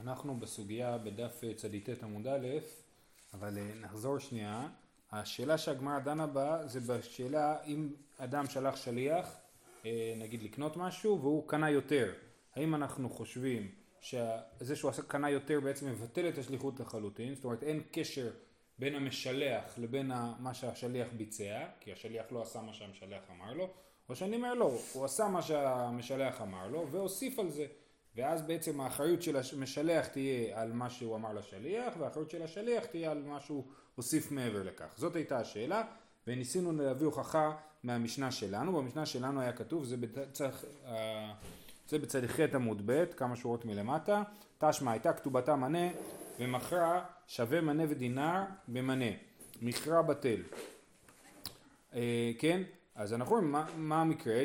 אנחנו בסוגיה בדף צ"ט עמוד א', אבל אה, נחזור שנייה. השאלה שהגמרא דנה בה זה בשאלה אם אדם שלח שליח, אה, נגיד לקנות משהו, והוא קנה יותר. האם אנחנו חושבים שזה שהוא קנה יותר בעצם מבטל את השליחות לחלוטין, זאת אומרת אין קשר בין המשלח לבין מה שהשליח ביצע, כי השליח לא עשה מה שהמשלח אמר לו, או שאני אומר לא, הוא עשה מה שהמשלח אמר לו והוסיף על זה. ואז בעצם האחריות של המשלח תהיה על מה שהוא אמר לשליח, והאחריות של השליח תהיה על מה שהוא הוסיף מעבר לכך. זאת הייתה השאלה, וניסינו להביא הוכחה מהמשנה שלנו. במשנה שלנו היה כתוב, זה, בצד, אה, זה בצד ח' עמוד ב', כמה שורות מלמטה, תשמע הייתה כתובתה מנה ומכרה שווה מנה ודינר במנה, מכרה בטל. אה, כן? אז אנחנו רואים מה, מה המקרה,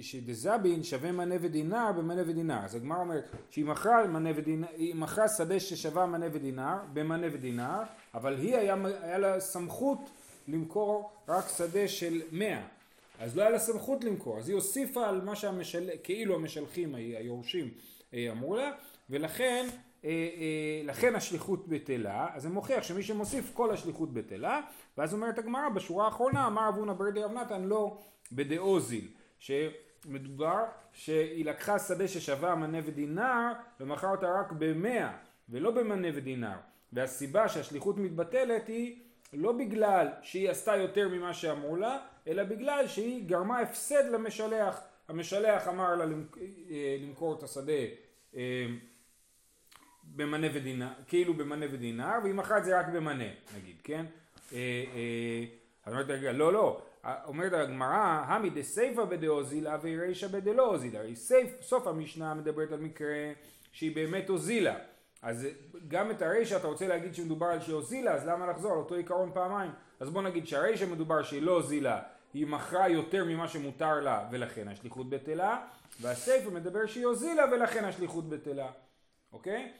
שדזבין שווה מנה ודינר במנה ודינר. אז הגמרא אומרת שהיא מכרה מנה ודינר, מכרה שדה ששווה מנה ודינר במנה ודינר, אבל היא היה, היה לה סמכות למכור רק שדה של מאה. אז לא היה לה סמכות למכור, אז היא הוסיפה על מה שהמשל... כאילו המשלחים, היורשים, אה, אמרו לה, ולכן לכן השליחות בטלה, אז זה מוכיח שמי שמוסיף כל השליחות בטלה, ואז אומרת הגמרא בשורה האחרונה, אמר אבונה ברדי רב נתן לא בדאוזיל, שמדובר שהיא לקחה שדה ששווה מנה ודינר ומכרה אותה רק במאה ולא במנה ודינר, והסיבה שהשליחות מתבטלת היא לא בגלל שהיא עשתה יותר ממה שאמרו לה, אלא בגלל שהיא גרמה הפסד למשלח, המשלח אמר לה אה, למכור את השדה במנה ודינר, כאילו במנה ודינר, והיא מכרה את זה רק במנה, נגיד, כן? אה, אה, אז אומרת רגע, לא, לא, אומרת הגמרא, המי דסייפא בדאוזילה ורישא בדלא אוזילה, הרי סוף המשנה מדברת על מקרה שהיא באמת הוזילה. אז גם את הרישא אתה רוצה להגיד שמדובר על שהיא הוזילה, אז למה לחזור על אותו עיקרון פעמיים? אז בוא נגיד שהרישא מדובר שהיא לא הוזילה, היא מכרה יותר ממה שמותר לה ולכן השליחות בטלה, והסייפה מדבר שהיא הוזילה ולכן השליחות בטלה, אוקיי?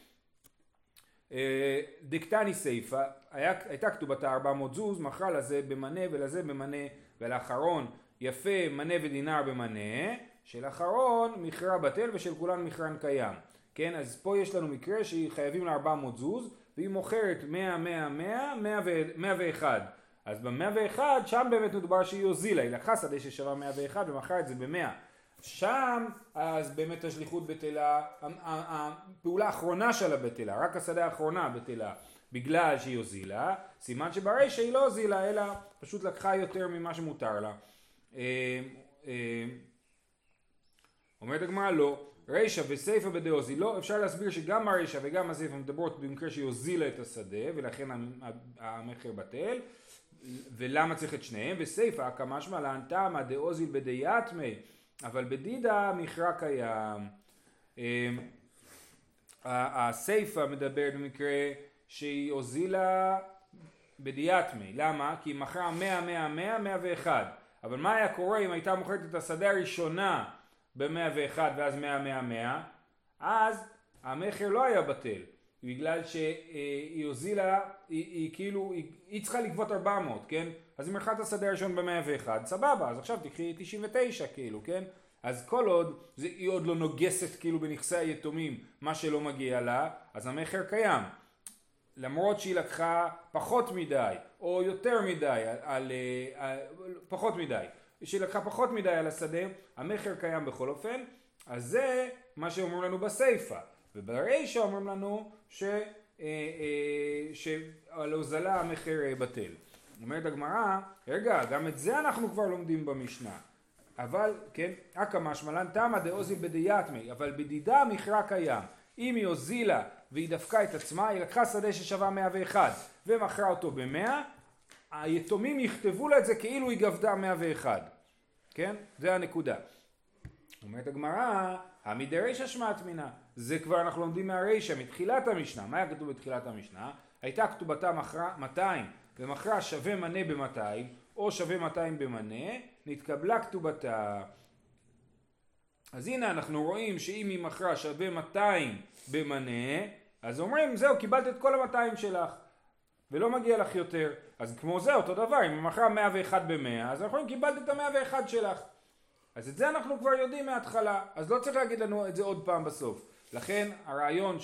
אה, דקטני סיפה, הייתה כתובתה 400 זוז, מכרה לזה במנה ולזה במנה, ולאחרון יפה מנה ודינר במנה, של אחרון מכרה בטל ושל כולן מכרן קיים. כן, אז פה יש לנו מקרה שהיא חייבים לה 400 זוז, והיא מוכרת 100, 100, 100, 101. אז ב-101 שם באמת מדובר שהיא הוזילה, היא לקחה שדה ששווה 101 ומכרה את זה ב-100. שם אז באמת השליחות בטלה, הפעולה האחרונה שלה בטלה, רק השדה האחרונה בטלה, בגלל שהיא הוזילה, סימן שברישה היא לא הוזילה, אלא פשוט לקחה יותר ממה שמותר לה. אה, אה, אומרת הגמרא לא, רישא וסיפא בדאוזי לא, אפשר להסביר שגם הרישא וגם הסיפא מדברות במקרה שהיא הוזילה את השדה ולכן המכר בטל ולמה צריך את שניהם וסיפא כמשמע לאן תמא דאוזיל בדיאטמי אבל בדידה מכרה קיים. אמ, הסיפה מדברת במקרה שהיא הוזילה בדיאטמי, למה? כי היא מכרה 100, 100, 100, 101. אבל מה היה קורה אם הייתה מוכרת את השדה הראשונה ב-101 ואז 100, 100, 100? אז המכר לא היה בטל. בגלל שהיא הוזילה, היא, היא כאילו, היא, היא צריכה לגבות 400, כן? אז מכרה את השדה הראשון ב-101, סבבה, אז עכשיו תקחי 99 כאילו, כן? אז כל עוד זה, היא עוד לא נוגסת כאילו בנכסי היתומים מה שלא מגיע לה, אז המכר קיים. למרות שהיא לקחה פחות מדי, או יותר מדי, על, על, על פחות מדי, שהיא לקחה פחות מדי על השדה, המכר קיים בכל אופן, אז זה מה שאומרים לנו בסיפא. וברישא אומרים לנו ש, אה, אה, שעל הוזלה המכר אה, בטל. אומרת הגמרא, רגע, גם את זה אנחנו כבר לומדים במשנה. אבל, כן, אכא משמלן תמא דאוזיל בדיאטמי, אבל בדידה מכרה קיים. אם היא הוזילה והיא דפקה את עצמה, היא לקחה שדה ששווה 101 ומכרה אותו ב-100, היתומים יכתבו לה את זה כאילו היא גבתה 101. כן? זה הנקודה. אומרת הגמרא, המדרישא שמעת מינה. זה כבר אנחנו לומדים מהרישא, מתחילת המשנה. מה היה כתוב בתחילת המשנה? הייתה כתובתה מכרה 200 ומכרה שווה מנה ב-200 או שווה 200 במנה, נתקבלה כתובתה. אז הנה אנחנו רואים שאם היא מכרה שווה 200 במנה, אז אומרים זהו קיבלת את כל ה-200 שלך ולא מגיע לך יותר. אז כמו זה אותו דבר, אם היא מכרה 101 ב-100, אז אנחנו אומרים קיבלת את ה-101 שלך. אז את זה אנחנו כבר יודעים מההתחלה, אז לא צריך להגיד לנו את זה עוד פעם בסוף. לכן הרעיון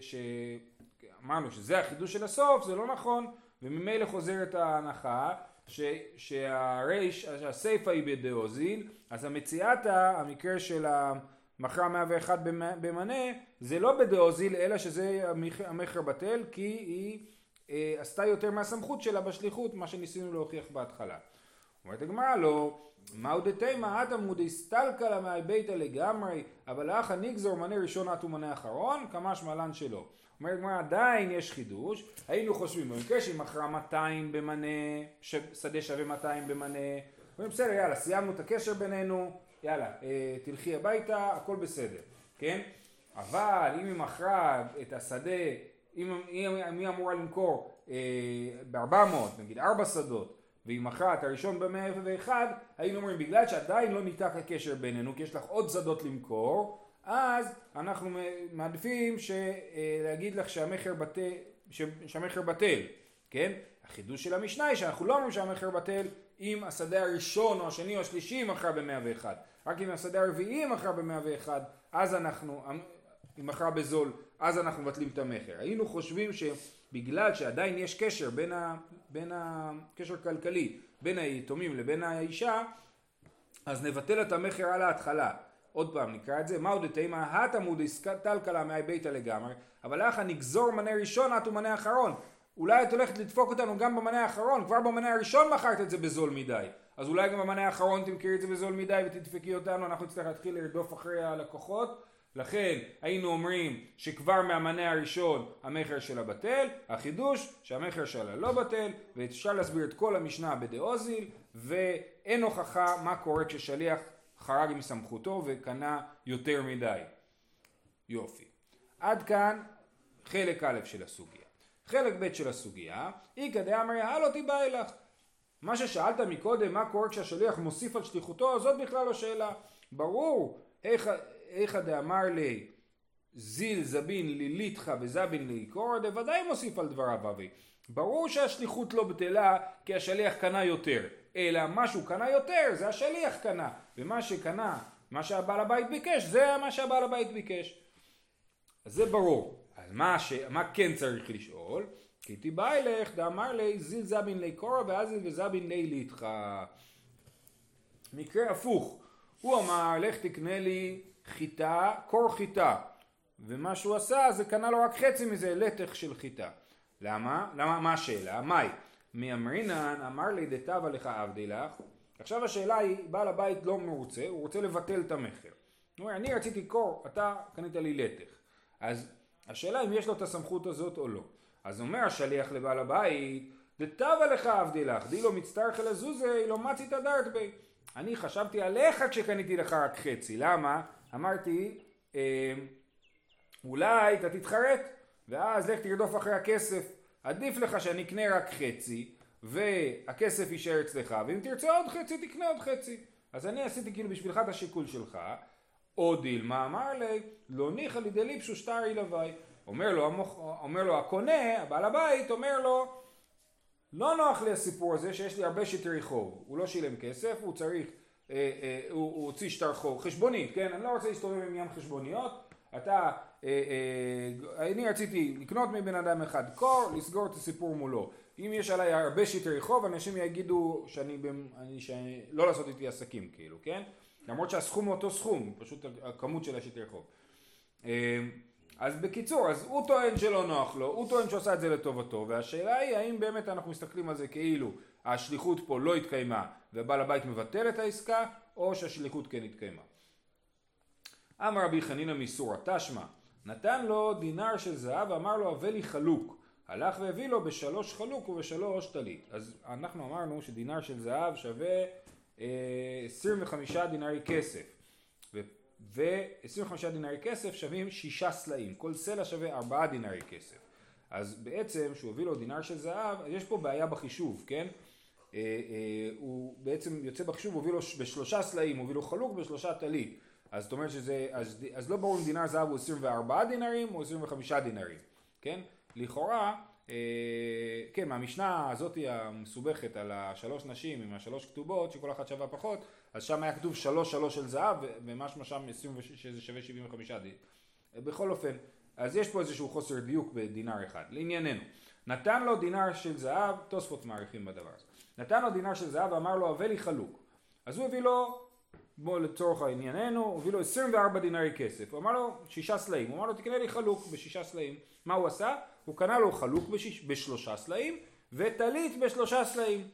שאמרנו שזה החידוש של הסוף זה לא נכון וממילא חוזרת ההנחה ש, שהריש, שהסיפה היא בדאוזיל, אז המציאתה, המקרה של המכרה 101 במנה, זה לא בדאוזיל, אלא שזה המכר בטל, כי היא אה, עשתה יותר מהסמכות שלה בשליחות, מה שניסינו להוכיח בהתחלה. אומרת הגמרא לא, מהו דתימה דסתלקא לה מהביתא לגמרי, אבל אחא נגזור מנה ראשון עד ומנה אחרון, כמשמע לן שלא. אומרת הגמרא עדיין יש חידוש, היינו חושבים במקרה שהיא מכרה 200 במנה, שדה שווה 200 במנה, אומרים בסדר יאללה סיימנו את הקשר בינינו, יאללה אה, תלכי הביתה הכל בסדר, כן? אבל אם היא מכרה את השדה, אם היא אמורה למכור אה, ב-400 נגיד 4 שדות מכרה את הראשון במאה ואחד, היינו אומרים בגלל שעדיין לא ניתק הקשר בינינו כי יש לך עוד שדות למכור אז אנחנו מעדיפים ש... אה, להגיד לך שהמכר בטל, שהמכר בטל, כן? החידוש של המשנה היא שאנחנו לא אומרים שהמכר בטל אם השדה הראשון או השני או השלישי מכר במאה ואחד, רק אם השדה הרביעי מכר במאה ואחד, אז אנחנו, אם מכר בזול, אז אנחנו מבטלים את המכר. היינו חושבים שבגלל שעדיין יש קשר בין, ה, בין הקשר כלכלי בין היתומים לבין האישה, אז נבטל את המכר על ההתחלה. עוד פעם נקרא את זה, מהו דתימה התמוד טלקלה מהי ביתה לגמרי, אבל לך נגזור מנה ראשון את ומנה אחרון. אולי את הולכת לדפוק אותנו גם במנה האחרון, כבר במנה הראשון מכרת את זה בזול מדי. אז אולי גם במנה האחרון תמכרי את זה בזול מדי ותדפקי אותנו, אנחנו נצטרך להתחיל לרדוף אחרי הלקוחות. לכן היינו אומרים שכבר מהמנה הראשון המכר שלה בטל, החידוש שהמכר שלה לא בטל, ואפשר להסביר את כל המשנה בדאוזיל, ואין הוכחה מה קורה כששליח חרג מסמכותו וקנה יותר מדי. יופי. עד כאן חלק א' של הסוגיה. חלק ב' של הסוגיה, איכא דאמרי הלא תיבא אלך. מה ששאלת מקודם, מה קורה כשהשליח מוסיף על שליחותו, זאת בכלל לא שאלה. ברור, איכא דאמר לי זיל זבין ליליתך וזבין לעיקור, דוודאי מוסיף על דבריו אבי. ברור שהשליחות לא בטלה כי השליח קנה יותר. אלא מה שהוא קנה יותר זה השליח קנה, ומה שקנה, מה שהבעל הבית ביקש, זה מה שהבעל הבית ביקש. אז זה ברור. אז מה, ש... מה כן צריך לשאול? כי תיבא אלך דאמר לי זיל זבין לי קורא ואזיל וזבין לי ליתך. מקרה הפוך. הוא אמר לך תקנה לי חיטה, קור חיטה. ומה שהוא עשה זה קנה לו רק חצי מזה, לטח של חיטה. למה? למה? מה השאלה? מאי? מי אמרינן אמר לי דתבה לך עבדי לך עכשיו השאלה היא בעל הבית לא מרוצה הוא רוצה לבטל את המכר הוא אומר אני רציתי קור אתה קנית לי לתך אז השאלה אם יש לו את הסמכות הזאת או לא אז אומר השליח לבעל הבית דתבה לך עבדי לך די לא מצטרך אל הזוזה לא מצית דארט בי אני חשבתי עליך כשקניתי לך רק חצי. למה? אמרתי אה, אולי אתה תתחרט ואז לך תרדוף אחרי הכסף. עדיף לך שאני אקנה רק חצי והכסף יישאר אצלך ואם תרצה עוד חצי תקנה עוד חצי. אז אני עשיתי כאילו בשבילך את השיקול שלך. או דילמה אמר לי לא ניחא לי דליפשו שטרי לוואי. אומר לו, אומר לו הקונה, הבעל הבית, אומר לו לא נוח לי הסיפור הזה שיש לי הרבה שטרי חוב הוא לא שילם כסף, הוא צריך, אה, אה, הוא, הוא הוציא שטר חוב, חשבונית, כן? אני לא רוצה להסתובב עם ים חשבוניות אתה, אה, אה, אני רציתי לקנות מבן אדם אחד קור, לסגור את הסיפור מולו. אם יש עליי הרבה שטרי חוב, אנשים יגידו שאני, אני, שאני לא לעשות איתי עסקים, כאילו, כן? למרות שהסכום הוא אותו סכום, פשוט הכמות של השטרי חוב. אה, אז בקיצור, אז הוא טוען שלא נוח לו, הוא טוען שעושה את זה לטובתו, והשאלה היא האם באמת אנחנו מסתכלים על זה כאילו השליחות פה לא התקיימה ובעל הבית מבטל את העסקה, או שהשליחות כן התקיימה. אמר רבי חנינא מסורא תשמע נתן לו דינר של זהב ואמר לו הבא לי חלוק. הלך והביא לו בשלוש חלוק ובשלוש טלית. אז אנחנו אמרנו שדינר של זהב שווה אה, 25 דינרי כסף ו-25 דינרי כסף שווים שישה סלעים. כל סלע שווה ארבעה דינרי כסף. אז בעצם שהוא הביא לו דינר של זהב יש פה בעיה בחישוב כן? אה, אה, הוא בעצם יוצא בחישוב הוא הביא לו בשלושה סלעים הוא הביא לו חלוק בשלושה טלית. אז זאת אומרת שזה, אז, אז לא ברור אם דינר זהב הוא 24 דינרים או 25 דינרים, כן? לכאורה, כן, מהמשנה הזאת המסובכת על השלוש נשים עם השלוש כתובות שכל אחת שווה פחות, אז שם היה כתוב שלוש שלוש של זהב ומשמע שם 20, שזה שווה 75 דינרים. בכל אופן, אז יש פה איזשהו חוסר דיוק בדינר אחד. לענייננו, נתן לו דינר של זהב, תוספות מעריכים בדבר הזה. נתן לו דינר של זהב ואמר לו הבא לי חלוק. אז הוא הביא לו, בוא לצורך הענייננו, הוא הביא לו 24 דינרי כסף. הוא אמר לו שישה סלעים. הוא אמר לו תקנה לי חלוק בשישה סלעים. מה הוא עשה? הוא קנה לו חלוק בשיש, בשלושה סלעים וטלית בשלושה סלעים.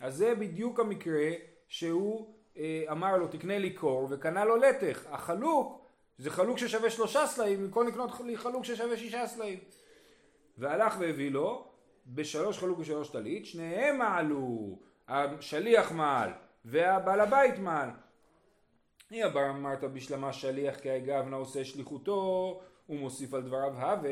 אז זה בדיוק המקרה שהוא אה, אמר לו תקנה לי קור וקנה לו לתך. החלוק זה חלוק ששווה שלושה סלעים במקום לקנות לי חלוק ששווה שישה סלעים. והלך והביא לו בשלוש חלוק ושלוש טלית, שניהם מעלו, השליח מעל והבעל הבית מעל. אי אבר אמרת בשלמה שליח כי הגבנה עושה שליחותו, הוא מוסיף על דבריו הווה,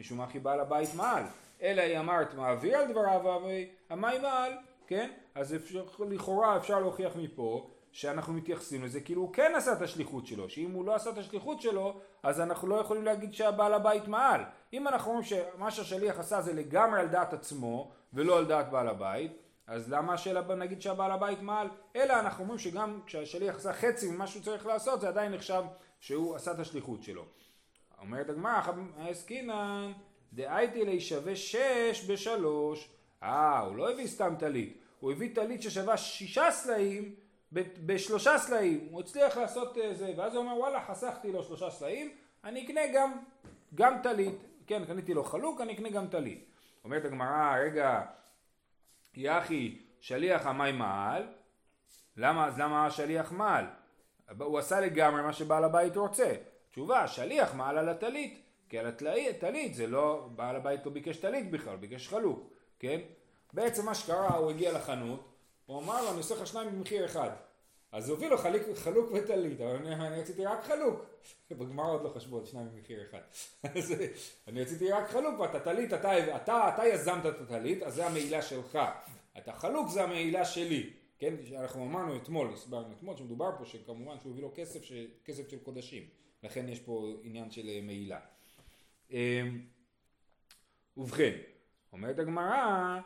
משום אחי בעל הבית מעל. אלא היא אמרת מעביר על דבריו הווה, המים מעל, כן? אז אפשר, לכאורה אפשר להוכיח מפה שאנחנו מתייחסים לזה כאילו הוא כן עשה את השליחות שלו, שאם הוא לא עשה את השליחות שלו, אז אנחנו לא יכולים להגיד שהבעל הבית מעל. אם אנחנו אומרים שמה שהשליח עשה זה לגמרי על דעת עצמו, ולא על דעת בעל הבית, אז למה השאלה נגיד שהבעל הבית מעל? אלא אנחנו אומרים שגם כשהשליח עשה חצי ממה שהוא צריך לעשות, זה עדיין נחשב שהוא עשה את השליחות שלו. אומרת הגמרא, עסקינן, דאייתי לי שווה שש בשלוש. אה, הוא לא הביא סתם טלית, הוא הביא טלית ששווה שישה סלעים בשלושה סלעים, הוא הצליח לעשות אה, זה, ואז הוא אומר וואלה חסכתי לו שלושה סלעים, אני אקנה גם, גם טלית, כן קניתי לו חלוק, אני אקנה גם טלית. אומרת הגמרא, רגע, יחי, שליח המים מעל, למה, אז למה השליח מעל? הוא עשה לגמרי מה שבעל הבית רוצה. תשובה, שליח מעל על הטלית, כי על הטלית זה לא, בעל הבית לא ביקש טלית בכלל, ביקש חלוק, כן? בעצם מה שקרה, הוא הגיע לחנות, הוא אמר לו, אני עושה לך שניים במחיר אחד. אז הוא הביא לו חליק, חלוק וטלית, אבל אני, אני רציתי רק חלוק. בגמר עוד לא חשבו על שניים במחיר אחד. אז אני רציתי רק חלוק, ואתה טלית, אתה, אתה, אתה יזמת את הטלית, אז זה המעילה שלך. אתה חלוק זה המעילה שלי. כן, אנחנו אמרנו אתמול, הסברנו אתמול, שמדובר פה שכמובן שהוא הביא לו כסף, ש... כסף של קודשים. לכן יש פה עניין של אה, מעילה. אמ, ובכן, אומרת הגמרא,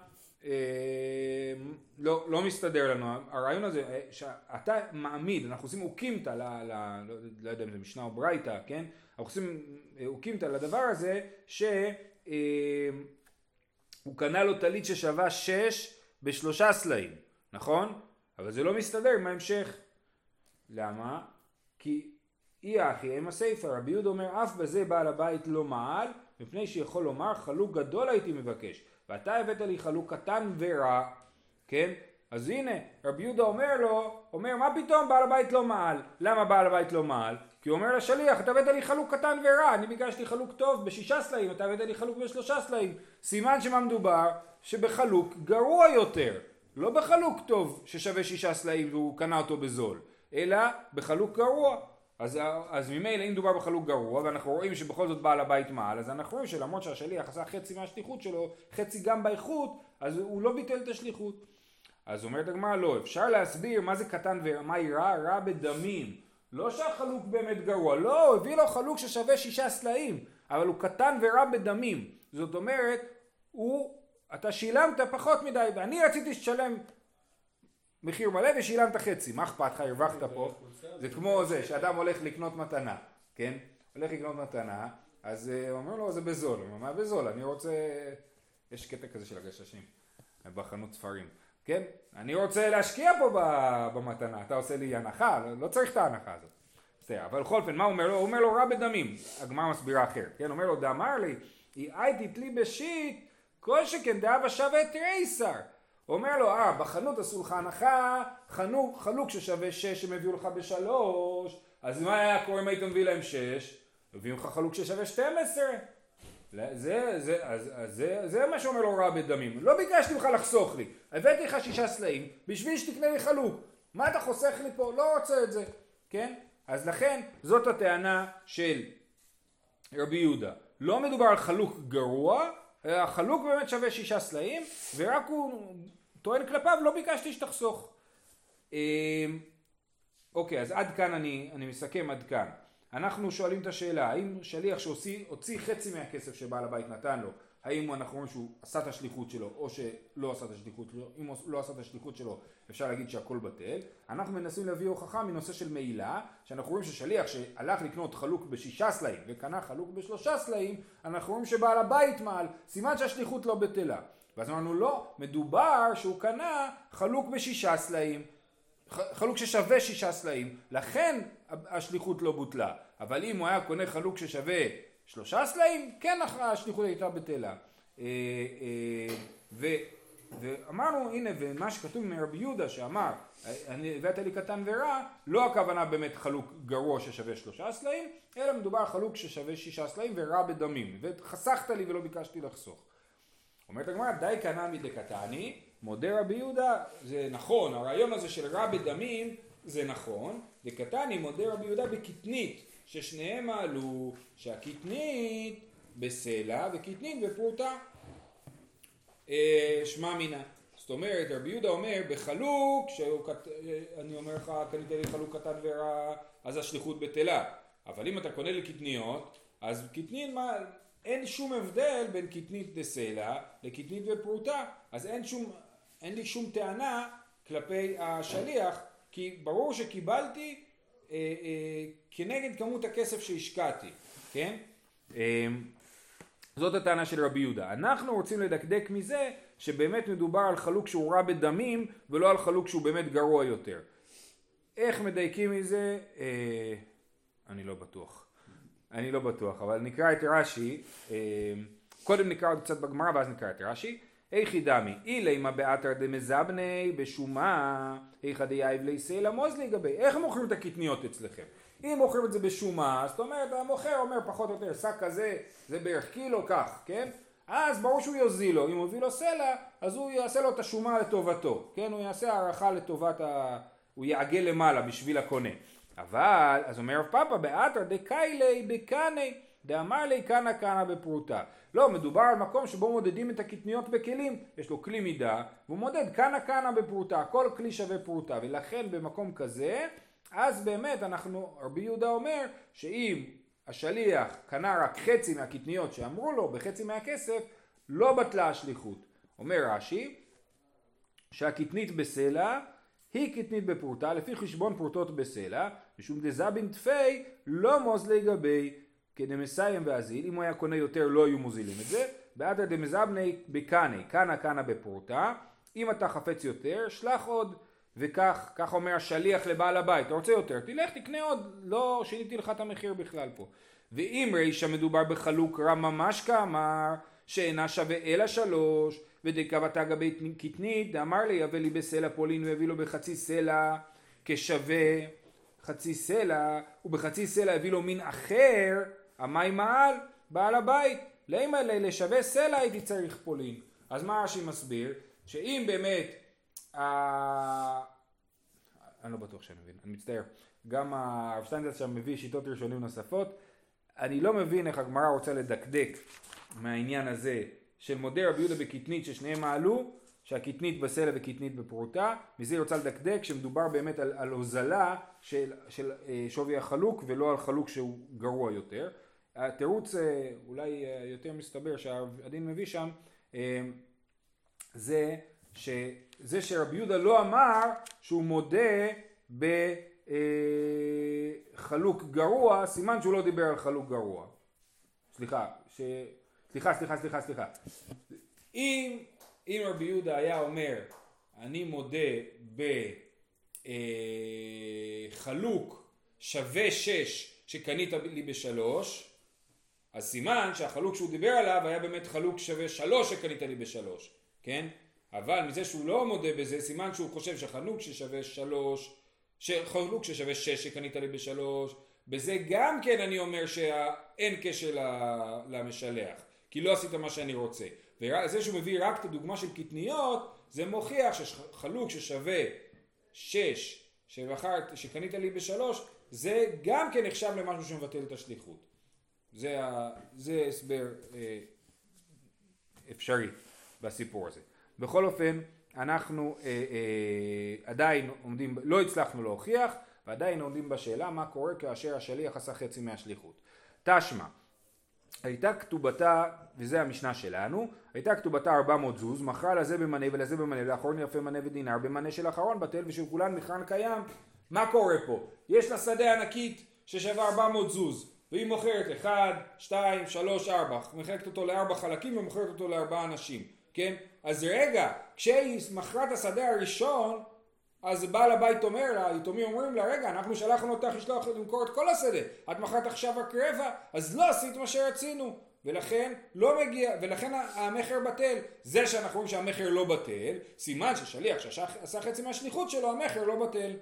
לא, לא מסתדר לנו, הרעיון הזה אה, שאתה מעמיד, אנחנו עושים אוקימתא, ל, ל, לא, לא יודע אם זה משנה או ברייתא, כן? אנחנו עושים אה, אוקימתא לדבר הזה שהוא אמ, קנה לו טלית ששווה שש בשלושה סלעים, נכון? אבל זה לא מסתדר עם ההמשך. למה? כי אי אחי אם הסיפא, רבי יהודה אומר אף בזה בעל הבית לא מעל, מפני שיכול לומר חלוק גדול הייתי מבקש. ואתה הבאת לי חלוק קטן ורע, כן? אז הנה, רבי יהודה אומר לו, אומר מה פתאום בעל הבית לא מעל? למה בעל הבית לא מעל? כי הוא אומר לשליח, אתה הבאת לי חלוק קטן ורע, אני ביקשתי חלוק טוב בשישה סלעים, אתה הבאת לי חלוק בשלושה סלעים. סימן שמה מדובר? שבחלוק גרוע יותר. לא בחלוק טוב ששווה שישה סלעים והוא קנה אותו בזול, אלא בחלוק גרוע. אז, אז ממילא אם מדובר בחלוק גרוע ואנחנו רואים שבכל זאת בעל הבית מעל אז אנחנו רואים שלמרות שהשליח עשה חצי מהשליחות שלו חצי גם באיכות אז הוא לא ביטל את השליחות. אז אומרת הגמרא לא אפשר להסביר מה זה קטן ומה היא רע רע בדמים. לא שהחלוק באמת גרוע לא הביא לו חלוק ששווה שישה סלעים אבל הוא קטן ורע בדמים. זאת אומרת הוא אתה שילמת פחות מדי ואני רציתי שתשלם מחיר מלא ושילמת חצי, מה אכפת לך, הרווחת פה, זה כמו זה, שאדם הולך לקנות מתנה, כן? הולך לקנות מתנה, אז אה, הוא אומר לו זה בזול, הוא אומר מה בזול, אני רוצה, יש קטע כזה של הגששים, בחנות ספרים, כן? אני רוצה להשקיע פה במתנה, אתה עושה לי הנחה, לא, לא צריך את ההנחה הזאת. בסדר, אבל בכל אופן, מה הוא אומר לו? הוא אומר לו רע בדמים, הגמרא מסבירה אחרת, כן? אומר לו דאמר לי, אי תתלי בשיט, כל שכן דאבה שווה תריסר. אומר לו, אה, בחנות עשו לך הנחה, חנוק, חלוק ששווה שש הם הביאו לך בשלוש, אז מה היה קורה אם היית מביא להם שש? הביאו לך חלוק ששווה שתים עשרה. זה, זה, אז, אז זה, זה מה שאומר לו רע בדמים. לא ביקשתי ממך לחסוך לי, הבאתי לך שישה סלעים בשביל שתקנה לי חלוק. מה אתה חוסך לי פה? לא רוצה את זה, כן? אז לכן זאת הטענה של רבי יהודה. לא מדובר על חלוק גרוע, החלוק באמת שווה שישה סלעים, ורק הוא טוען כלפיו, לא ביקשתי שתחסוך. אמ, אוקיי, אז עד כאן אני, אני מסכם עד כאן. אנחנו שואלים את השאלה, האם שליח שהוציא חצי מהכסף שבעל הבית נתן לו, האם אנחנו אומרים שהוא עשה את השליחות שלו או שלא עשה את השליחות שלו, אם הוא לא עשה את השליחות שלו אפשר להגיד שהכל בטל. אנחנו מנסים להביא הוכחה מנושא של מעילה, שאנחנו רואים ששליח שהלך לקנות חלוק בשישה סלעים וקנה חלוק בשלושה סלעים, אנחנו רואים שבעל הבית מעל, סימן שהשליחות לא בטלה. ואז אמרנו לא, מדובר שהוא קנה חלוק בשישה סלעים, חלוק ששווה שישה סלעים, לכן השליחות לא בוטלה. אבל אם הוא היה קונה חלוק ששווה שלושה סלעים, כן השליחות הייתה בטלה. אה, אה, ואמרנו, הנה, ומה שכתוב מרבי יהודה שאמר, אני הבאת לי קטן ורע, לא הכוונה באמת חלוק גרוע ששווה שלושה סלעים, אלא מדובר חלוק ששווה שישה סלעים ורע בדמים, וחסכת לי ולא ביקשתי לחסוך. אומרת הגמרא, די קנמי דקתני, מודה רבי יהודה, זה נכון, הרעיון הזה של רע בדמים זה נכון, דקתני מודה רבי יהודה בקטנית, ששניהם מעלו שהקטנית בסלע וקטנית בפרוטה. אה, שמע מינה. זאת אומרת, רבי יהודה אומר, בחלוק, קט... אה, אומר לך, קנית לי חלוק קטן ורע, אז השליחות בטלה. אבל אם אתה קונה לי קטניות, אז קטנית, מה, אין שום הבדל בין קטנית דסלע לקטנית בפרוטה. אז אין, שום, אין לי שום טענה כלפי השליח, כי ברור שקיבלתי אה, אה, כנגד כמות הכסף שהשקעתי, כן? אה, זאת הטענה של רבי יהודה. אנחנו רוצים לדקדק מזה שבאמת מדובר על חלוק שהוא רע בדמים ולא על חלוק שהוא באמת גרוע יותר. איך מדייקים מזה? אה, אני לא בטוח. אני לא בטוח, אבל נקרא את רש"י, אה, קודם נקרא עוד קצת בגמרא ואז נקרא את רש"י. היכי דמי, אילימא באתרא דמזבני בשומא, איכא דיהיב ליה סלע מוזלי גביה. איך מוכרים את הקטניות אצלכם? אם מוכרים את זה בשומה, זאת אומרת המוכר אומר פחות או יותר שק כזה זה בערך קילו כך, כן? אז ברור שהוא יוזיל לו, אם הוא מביא לו סלע אז הוא יעשה לו את השומה לטובתו, כן? הוא יעשה הערכה לטובת ה... הוא יעגל למעלה בשביל הקונה. אבל, אז אומר רב פאפא באתרא דכיילי בכני דאמר לי קנה בפרוטה. לא, מדובר על מקום שבו מודדים את הקטניות בכלים, יש לו כלי מידה, והוא מודד קנה קנה בפרוטה, כל כלי שווה פרוטה, ולכן במקום כזה, אז באמת אנחנו, רבי יהודה אומר, שאם השליח קנה רק חצי מהקטניות שאמרו לו בחצי מהכסף, לא בטלה השליחות. אומר רש"י, שהקטנית בסלע היא קטנית בפרוטה לפי חשבון פרוטות בסלע, משום דזבין תפי לא מוזלי גבי כדמסיים ואזיל, אם הוא היה קונה יותר לא היו מוזילים את זה, בעד דמזבני בקני, קנה קנה בפרוטה, אם אתה חפץ יותר, שלח עוד, וכך, כך אומר השליח לבעל הבית, אתה רוצה יותר, תלך תקנה עוד, לא שיניתי לך את המחיר בכלל פה. ואם רישא מדובר בחלוק רע ממש כאמר, שאינה שווה אלא שלוש, ודקבתה גבי קטנית, דאמר לי יבא לי בסלע פולין ויביא לו בחצי סלע כשווה חצי סלע, ובחצי סלע הביא לו מין אחר, המים מעל, בעל הבית, לימה לשווה סלע הייתי צריך פולין. אז מה רש"י מסביר? שאם באמת, אה, אני לא בטוח שאני מבין, אני מצטער, גם הרב שטיינדלס שם מביא שיטות ראשונים נוספות, אני לא מבין איך הגמרא רוצה לדקדק מהעניין הזה של מודה רבי יהודה בקטנית ששניהם מעלו, שהקטנית בסלע וקטנית בפרוטה, מזה רוצה לדקדק שמדובר באמת על, על הוזלה של, של אה, שווי החלוק ולא על חלוק שהוא גרוע יותר. התירוץ אה, אולי אה, יותר מסתבר שהדין מביא שם זה שזה שרבי יהודה לא אמר שהוא מודה בחלוק גרוע, סימן שהוא לא דיבר על חלוק גרוע. סליחה, ש... סליחה, סליחה, סליחה, סליחה. אם, אם רבי יהודה היה אומר, אני מודה בחלוק שווה שש שקנית לי בשלוש, אז סימן שהחלוק שהוא דיבר עליו היה באמת חלוק שווה שלוש שקנית לי בשלוש, כן? אבל מזה שהוא לא מודה בזה, סימן שהוא חושב שחלוק ששווה שלוש, חלוק ששווה שש שקנית לי בשלוש, בזה גם כן אני אומר שאין קשר למשלח, כי לא עשית מה שאני רוצה. וזה שהוא מביא רק את הדוגמה של קטניות, זה מוכיח שחלוק ששווה שש, שבחרת, שקנית לי בשלוש, זה גם כן נחשב למשהו שמבטל את השליחות. זה, זה הסבר אה, אפשרי בסיפור הזה. בכל אופן, אנחנו אה, אה, עדיין עומדים, לא הצלחנו להוכיח, ועדיין עומדים בשאלה מה קורה כאשר השליח עשה חצי מהשליחות. תשמע, הייתה כתובתה, וזה המשנה שלנו, הייתה כתובתה 400 זוז, מכרה לזה במנה ולזה במנה, לאחרון יפה מנה ודינר, במנה של אחרון בטל ושל כולן מכרן קיים. מה קורה פה? יש לה שדה ענקית ששווה 400 זוז, והיא מוכרת 1, 2, 3, 4, מחלקת אותו לארבע חלקים ומוכרת אותו לארבעה אנשים, כן? אז רגע, כשהיא מכרה את השדה הראשון, אז בעל הבית אומר היתומים אומרים לה, רגע, אנחנו שלחנו אותך לשלוח למכור את כל השדה, את מכרת עכשיו רק רבע, אז לא עשית מה שרצינו, ולכן לא מגיע, ולכן המכר בטל. זה שאנחנו רואים שהמכר לא בטל, סימן ששליח שעשה חצי מהשליחות שלו, המכר לא בטל.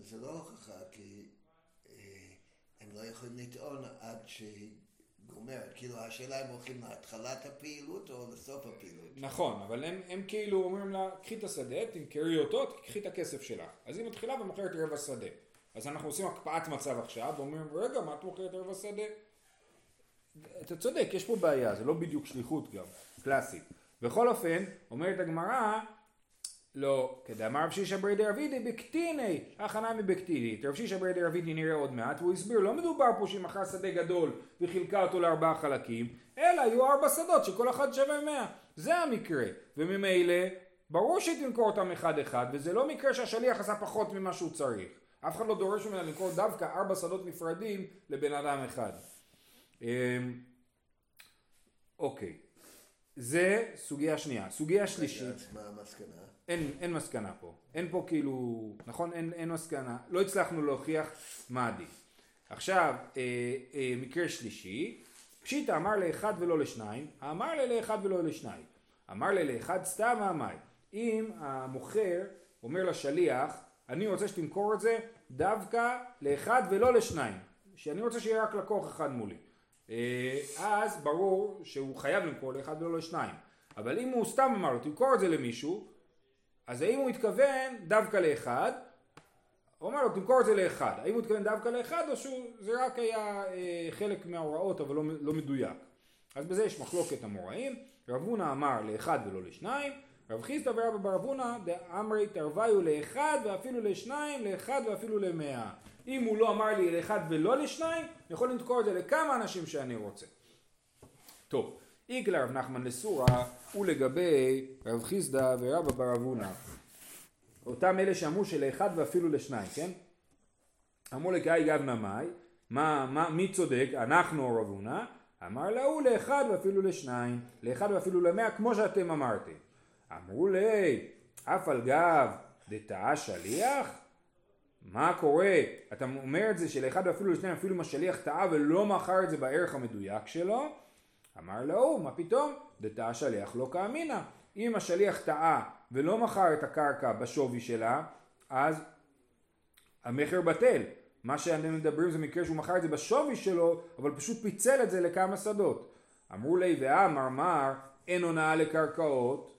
זה לא הוכחה, כי אה, הם לא יכולים לטעון עד שהיא גומרת. כאילו, השאלה אם הולכים להתחלת הפעילות או לסוף הפעילות. נכון, אבל הם, הם כאילו אומרים לה, קחי את השדה, תמכרי אותו, קחי את הכסף שלך. אז היא מתחילה ומוכרת רבע שדה. אז אנחנו עושים הקפאת מצב עכשיו, ואומרים, רגע, מה את מוכרת רבע שדה? אתה צודק, יש פה בעיה, זה לא בדיוק שליחות גם, קלאסית. בכל אופן, אומרת הגמרא, לא, כדאמר רב שישא ברי דרבידי בקטיני, הכנה מבקטיני. רב שישא ברי דרבידי נראה עוד מעט, והוא הסביר, לא מדובר פה שהיא מכרה שדה גדול וחילקה אותו לארבעה חלקים, אלא היו ארבע שדות שכל אחד שווה מאה. זה המקרה. וממילא, ברור שהיא תמכור אותם אחד אחד, וזה לא מקרה שהשליח עשה פחות ממה שהוא צריך. אף אחד לא דורש ממנה למכור דווקא ארבע שדות נפרדים לבן אדם אחד. אמ, אוקיי. זה סוגיה שנייה. סוגיה שלישית. מה המסקנה? אין, אין מסקנה פה. אין פה כאילו, נכון? אין, אין מסקנה. לא הצלחנו להוכיח מה עדיף. עכשיו, אה, אה, מקרה שלישי, פשיטא אמר לאחד ולא לשניים, אמר לי לאחד ולא לשניים. אמר לי לאחד סתם אמר. אם המוכר אומר לשליח, אני רוצה שתמכור את זה דווקא לאחד ולא לשניים. שאני רוצה שיהיה רק לקוח אחד מולי. אה, אז ברור שהוא חייב למכור לאחד ולא לשניים. אבל אם הוא סתם אמר לו, תמכור את זה למישהו, אז האם הוא התכוון דווקא לאחד, הוא אומר לו תמכור את זה לאחד, האם הוא התכוון דווקא לאחד או שזה רק היה אה, חלק מההוראות אבל לא, לא מדויק. אז בזה יש מחלוקת המוראים, רב הונא אמר לאחד ולא לשניים, רב חיסדא ורבא בר אבונה דאמרי תרוויו לאחד ואפילו לשניים, לאחד ואפילו למאה. אם הוא לא אמר לי לאחד ולא לשניים, אני יכול למכור את זה לכמה אנשים שאני רוצה. טוב, איגלה רב נחמן לסורה ולגבי רב חיסדא ורבא בר אבונה. אותם אלה שאמרו שלאחד ואפילו לשניים, כן? אמרו לקאי גב נמי, מה, מה, מי צודק? אנחנו או רב הונא? אמר להוא לאחד ואפילו לשניים, לאחד ואפילו למאה כמו שאתם אמרתם. אמרו לי, אף על גב דתאה שליח? מה קורה? אתה אומר את זה שלאחד ואפילו לשניים אפילו אם השליח טעה ולא מכר את זה בערך המדויק שלו? אמר להוא, מה פתאום? דתא השליח לא כאמינא. אם השליח טעה ולא מכר את הקרקע בשווי שלה, אז המכר בטל. מה שאתם מדברים זה מקרה שהוא מכר את זה בשווי שלו, אבל פשוט פיצל את זה לכמה שדות. אמרו לי ואמר מר אין הונאה לקרקעות,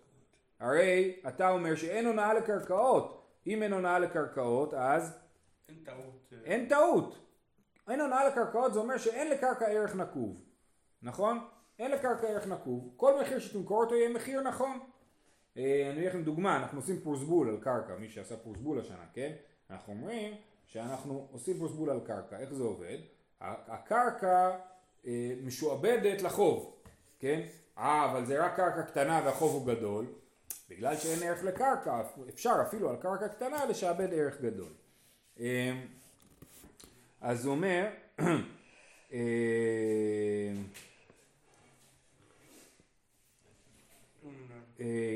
הרי אתה אומר שאין הונאה לקרקעות. אם אין הונאה לקרקעות, אז... אין טעות. אין טעות. אין הונאה לקרקעות זה אומר שאין לקרקע ערך נקוב. נכון? אין לקרקע ערך נקוב, כל מחיר שתמכור אותו יהיה מחיר נכון. אה, אני אביא לכם דוגמה, אנחנו עושים פרוסבול על קרקע, מי שעשה פרוסבול השנה, כן? אנחנו אומרים שאנחנו עושים פרוסבול על קרקע, איך זה עובד? הקרקע אה, משועבדת לחוב, כן? אה, אבל זה רק קרקע קטנה והחוב הוא גדול, בגלל שאין ערך לקרקע, אפשר אפילו על קרקע קטנה לשעבד ערך גדול. אה, אז הוא אומר, אה, אה,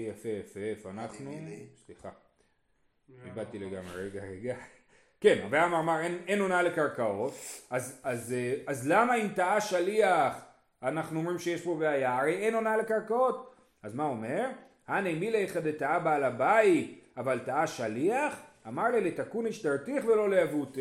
יפה יפה, איפה אנחנו? סליחה. איבדתי לגמרי, רגע רגע. כן, אברהם אמר אין הונאה לקרקעות, אז, אז, אה, אז למה אם טעה שליח אנחנו אומרים שיש פה בעיה? הרי אין הונאה לקרקעות. אז מה אומר? הנה מילי דטעה בעל הבית, אבל טעה שליח? אמר לי לתקון השתרתיך ולא לאבוט.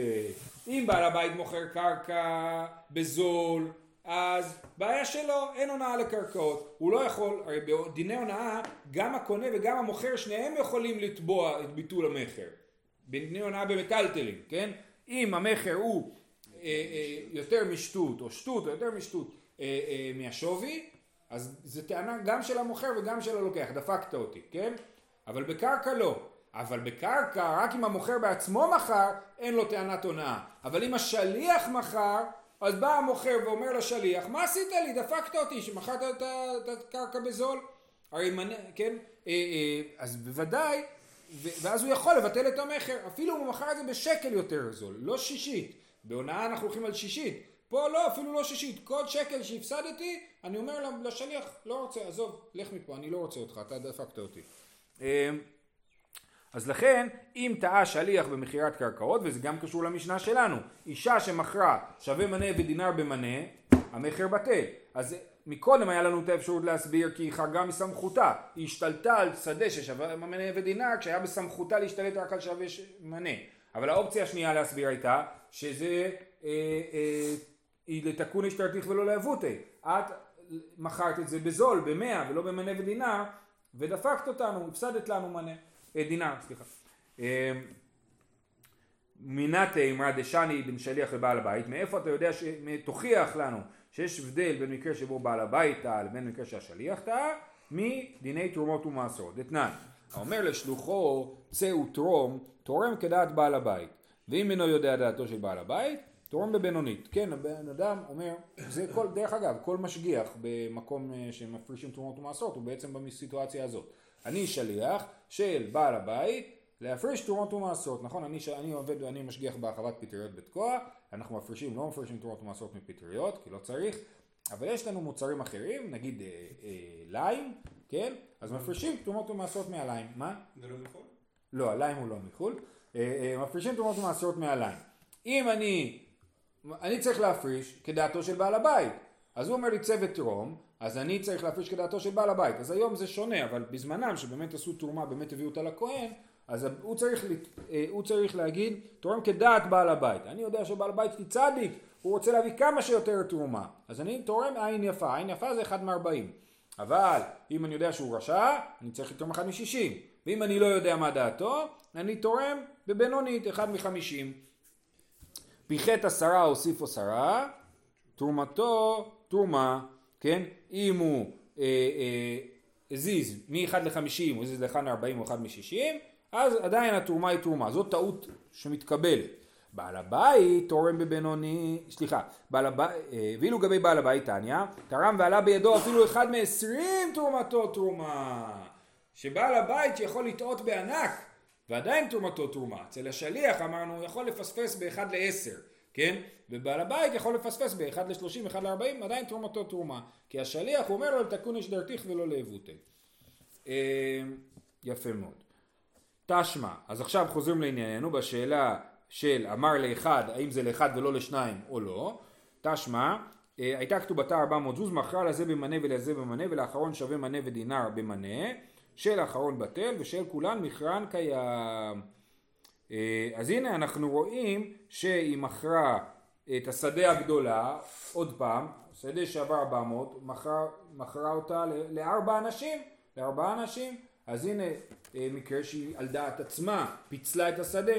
אם בעל הבית מוכר קרקע בזול אז בעיה שלו, אין הונאה לקרקעות. הוא לא יכול, הרי בדיני הונאה, גם הקונה וגם המוכר, שניהם יכולים לתבוע את ביטול המכר. בדיני הונאה במטלטלים, כן? אם המכר הוא אה, אה, יותר משטות, או שטות, או יותר משטות אה, אה, מהשווי, אז זו טענה גם של המוכר וגם של הלוקח, דפקת אותי, כן? אבל בקרקע לא. אבל בקרקע, רק אם המוכר בעצמו מכר, אין לו טענת הונאה. אבל אם השליח מכר, אז בא המוכר ואומר לשליח, מה עשית לי? דפקת אותי שמכרת את הקרקע בזול. הרי מנה, כן? אה, אה, אז בוודאי, ואז הוא יכול לבטל את המכר, אפילו אם הוא מכר את זה בשקל יותר זול, לא שישית. בהונאה אנחנו הולכים על שישית. פה לא, אפילו לא שישית. כל שקל שהפסדתי, אני אומר לשליח, לא רוצה, עזוב, לך מפה, אני לא רוצה אותך, אתה דפקת אותי. אז לכן, אם טעה שליח במכירת קרקעות, וזה גם קשור למשנה שלנו, אישה שמכרה שווה מנה ודינר במנה, המכר בטל. אז מקודם היה לנו את האפשרות להסביר כי היא חרגה מסמכותה, היא השתלטה על שדה ששווה מנה ודינר כשהיה בסמכותה להשתלט רק על שווה מנה. אבל האופציה השנייה להסביר הייתה שזה אה, אה, היא לתקון השתלטיך ולא לאבותי. את מכרת את זה בזול, במאה ולא במנה ודינר, ודפקת אותנו, הפסדת לנו מנה. אה, דינר, סליחה. אה, מינת אמרה דשני בין שליח לבעל הבית, מאיפה אתה יודע, תוכיח לנו שיש הבדל בין מקרה שבו בעל הבית טעה לבין מקרה שהשליח טעה, מדיני תרומות ומעשרות. דתנן, האומר לשלוחו צא ותרום, תורם כדעת בעל הבית, ואם אינו יודע דעתו של בעל הבית, תורם בבינונית. כן, הבן אדם אומר, זה כל, דרך אגב, כל משגיח במקום אה, שמפרישים תרומות ומעשרות הוא בעצם בסיטואציה הזאת. אני שליח של בעל הבית להפריש תרומות ומעשרות, נכון? אני, אני עובד ואני משגיח בהרחבת פטריות בתקוע, אנחנו מפרישים, לא מפרישים תרומות ומעשרות מפטריות, כי לא צריך, אבל יש לנו מוצרים אחרים, נגיד אה, אה, ליים, כן? אז מפרישים תרומות ומעשרות מהליים. מה? זה לא מחו"ל? לא, הליים הוא לא מחו"ל. אה, אה, מפרישים תרומות ומעשרות מהליים. אם אני, אני צריך להפריש כדעתו של בעל הבית, אז הוא אומר לי צוות תרום, אז אני צריך להפריש כדעתו של בעל הבית. אז היום זה שונה, אבל בזמנם שבאמת עשו תרומה, באמת הביאו אותה לכהן, אז הוא צריך, אה, הוא צריך להגיד, תורם כדעת בעל הבית. אני יודע שבעל הבית היא צדיק, הוא רוצה להביא כמה שיותר תרומה. אז אני תורם עין יפה, עין יפה זה אחד מארבעים. אבל אם אני יודע שהוא רשע, אני צריך לתרום אחד משישים. ואם אני לא יודע מה דעתו, אני תורם בבינונית, אחד מחמישים. פיחת עשרה הוסיף עשרה, תרומתו תרומה, כן? אם הוא אה, אה, הזיז מ-1 ל-50, הוא הזיז ל-1 ל-40 או 1 מ-60, אז עדיין התרומה היא תרומה, זאת טעות שמתקבלת. בעל הבית תורם בבינוני, סליחה, בעל הבית, אה, ואילו גבי בעל הבית תניא, תרם ועלה בידו אפילו אחד מעשרים תרומתו תרומה. שבעל הבית יכול לטעות בענק ועדיין תרומתו תרומה. אצל השליח אמרנו הוא יכול לפספס באחד לעשר, כן? ובעל הבית יכול לפספס באחד לשלושים, אחד לארבעים, עדיין תרומתו תרומה. כי השליח אומר לו לתקון יש דרתיך ולא לאבותי. אה, יפה מאוד. תשמע, אז עכשיו חוזרים לענייננו בשאלה של אמר לאחד, האם זה לאחד ולא לשניים או לא. תשמע, אה, הייתה כתובתה 400 זוז, מכרה לזה במנה ולזה במנה, ולאחרון שווה מנה ודינר במנה, של האחרון בטל ושל כולן מכרן קיים. אה, אז הנה אנחנו רואים שהיא מכרה את השדה הגדולה, עוד פעם, שדה שעבר 400, מכרה, אותה לארבע אנשים, לארבעה אנשים, אז הנה אה, מקרה שהיא על דעת עצמה פיצלה את השדה.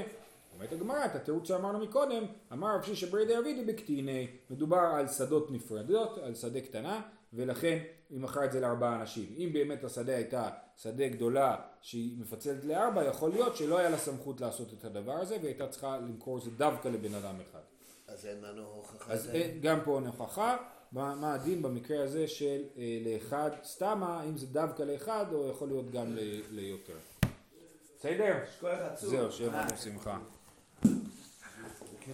אומרת הגמרא, את התירוץ שאמרנו מקודם, אמר רב שישא ברי דאבידי בקטיני, מדובר על שדות נפרדות, על שדה קטנה, ולכן היא מכרה את זה לארבעה אנשים. אם באמת השדה הייתה שדה גדולה שהיא מפצלת לארבע, יכול להיות שלא היה לה סמכות לעשות את הדבר הזה, והיא הייתה צריכה למכור את זה דווקא לבן אדם אחד. אז אין לנו הוכחה. אז אין, גם פה אין הוכחה. מה, מה הדין במקרה הזה של אה, לאחד סתמה, אם זה דווקא לאחד או יכול להיות גם ל, ליותר. בסדר? זהו, שיהיה לנו שמחה.